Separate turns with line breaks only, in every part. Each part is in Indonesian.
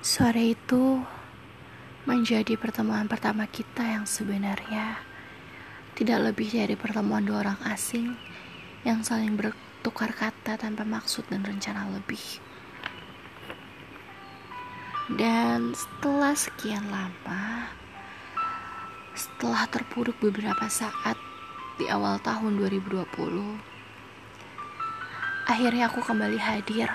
Sore itu menjadi pertemuan pertama kita yang sebenarnya tidak lebih dari pertemuan dua orang asing yang saling bertukar kata tanpa maksud dan rencana lebih. Dan setelah sekian lama, setelah terpuruk beberapa saat di awal tahun 2020, akhirnya aku kembali hadir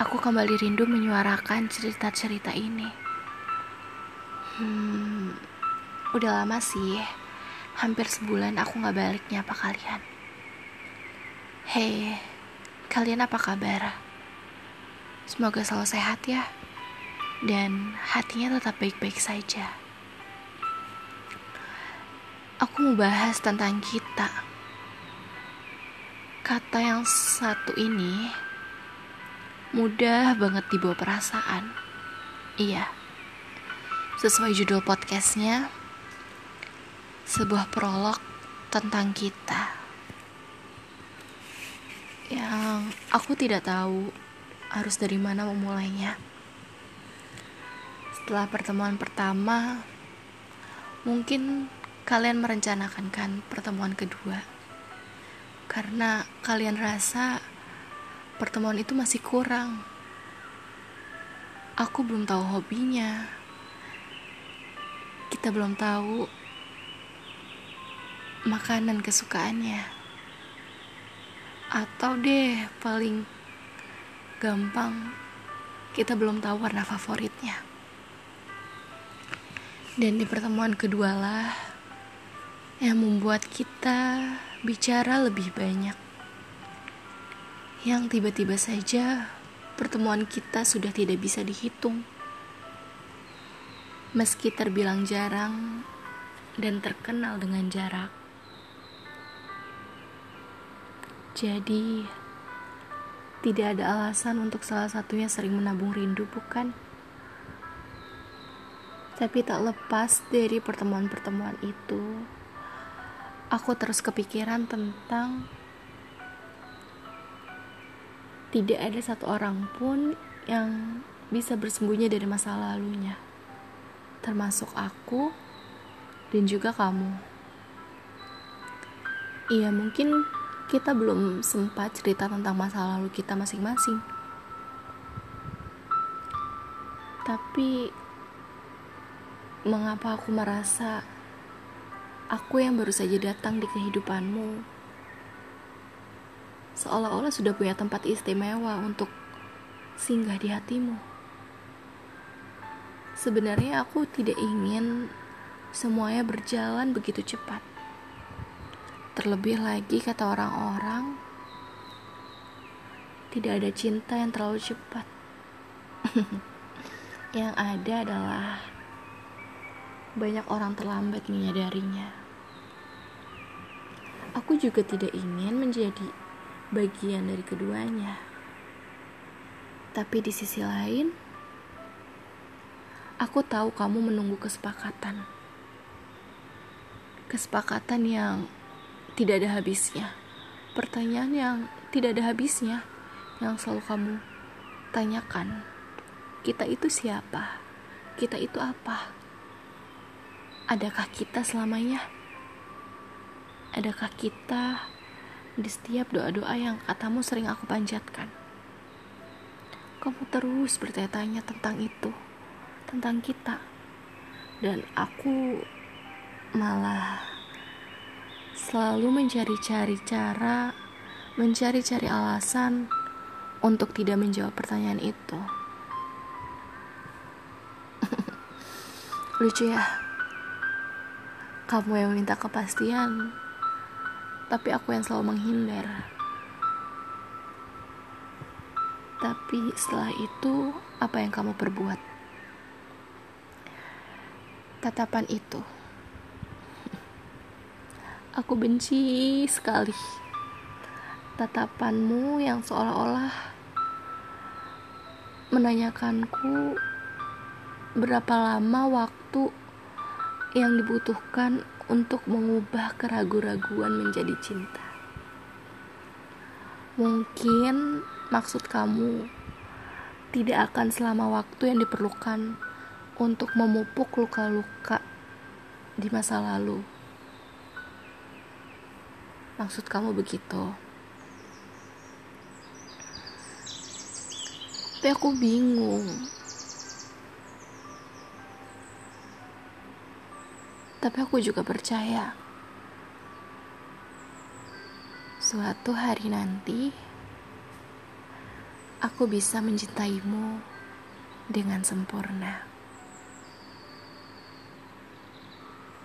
aku kembali rindu menyuarakan cerita-cerita ini. Hmm, udah lama sih, hampir sebulan aku gak balik nyapa kalian. Hey, kalian apa kabar? Semoga selalu sehat ya, dan hatinya tetap baik-baik saja. Aku mau bahas tentang kita. Kata yang satu ini mudah banget dibawa perasaan. Iya, sesuai judul podcastnya, sebuah prolog tentang kita. Yang aku tidak tahu harus dari mana memulainya. Setelah pertemuan pertama, mungkin kalian merencanakan kan pertemuan kedua. Karena kalian rasa pertemuan itu masih kurang. Aku belum tahu hobinya. Kita belum tahu makanan kesukaannya. Atau deh paling gampang kita belum tahu warna favoritnya. Dan di pertemuan kedua lah yang membuat kita bicara lebih banyak yang tiba-tiba saja pertemuan kita sudah tidak bisa dihitung. Meski terbilang jarang dan terkenal dengan jarak. Jadi, tidak ada alasan untuk salah satunya sering menabung rindu, bukan? Tapi tak lepas dari pertemuan-pertemuan itu, aku terus kepikiran tentang tidak ada satu orang pun yang bisa bersembunyi dari masa lalunya, termasuk aku dan juga kamu. Iya, mungkin kita belum sempat cerita tentang masa lalu kita masing-masing, tapi mengapa aku merasa aku yang baru saja datang di kehidupanmu? Seolah-olah sudah punya tempat istimewa untuk singgah di hatimu. Sebenarnya aku tidak ingin semuanya berjalan begitu cepat. Terlebih lagi kata orang-orang, tidak ada cinta yang terlalu cepat. yang ada adalah banyak orang terlambat menyadarinya. Aku juga tidak ingin menjadi bagian dari keduanya. Tapi di sisi lain, aku tahu kamu menunggu kesepakatan. Kesepakatan yang tidak ada habisnya. Pertanyaan yang tidak ada habisnya yang selalu kamu tanyakan. Kita itu siapa? Kita itu apa? Adakah kita selamanya? Adakah kita di setiap doa-doa yang katamu sering aku panjatkan. Kamu terus bertanya-tanya tentang itu, tentang kita. Dan aku malah selalu mencari-cari cara, mencari-cari alasan untuk tidak menjawab pertanyaan itu. Lucu ya? Kamu yang minta kepastian, tapi aku yang selalu menghindar. Tapi setelah itu, apa yang kamu perbuat? Tatapan itu, aku benci sekali. Tatapanmu yang seolah-olah menanyakanku berapa lama waktu yang dibutuhkan untuk mengubah keraguan-raguan menjadi cinta. Mungkin maksud kamu tidak akan selama waktu yang diperlukan untuk memupuk luka-luka di masa lalu. Maksud kamu begitu? Tapi aku bingung. Tapi aku juga percaya suatu hari nanti aku bisa mencintaimu dengan sempurna.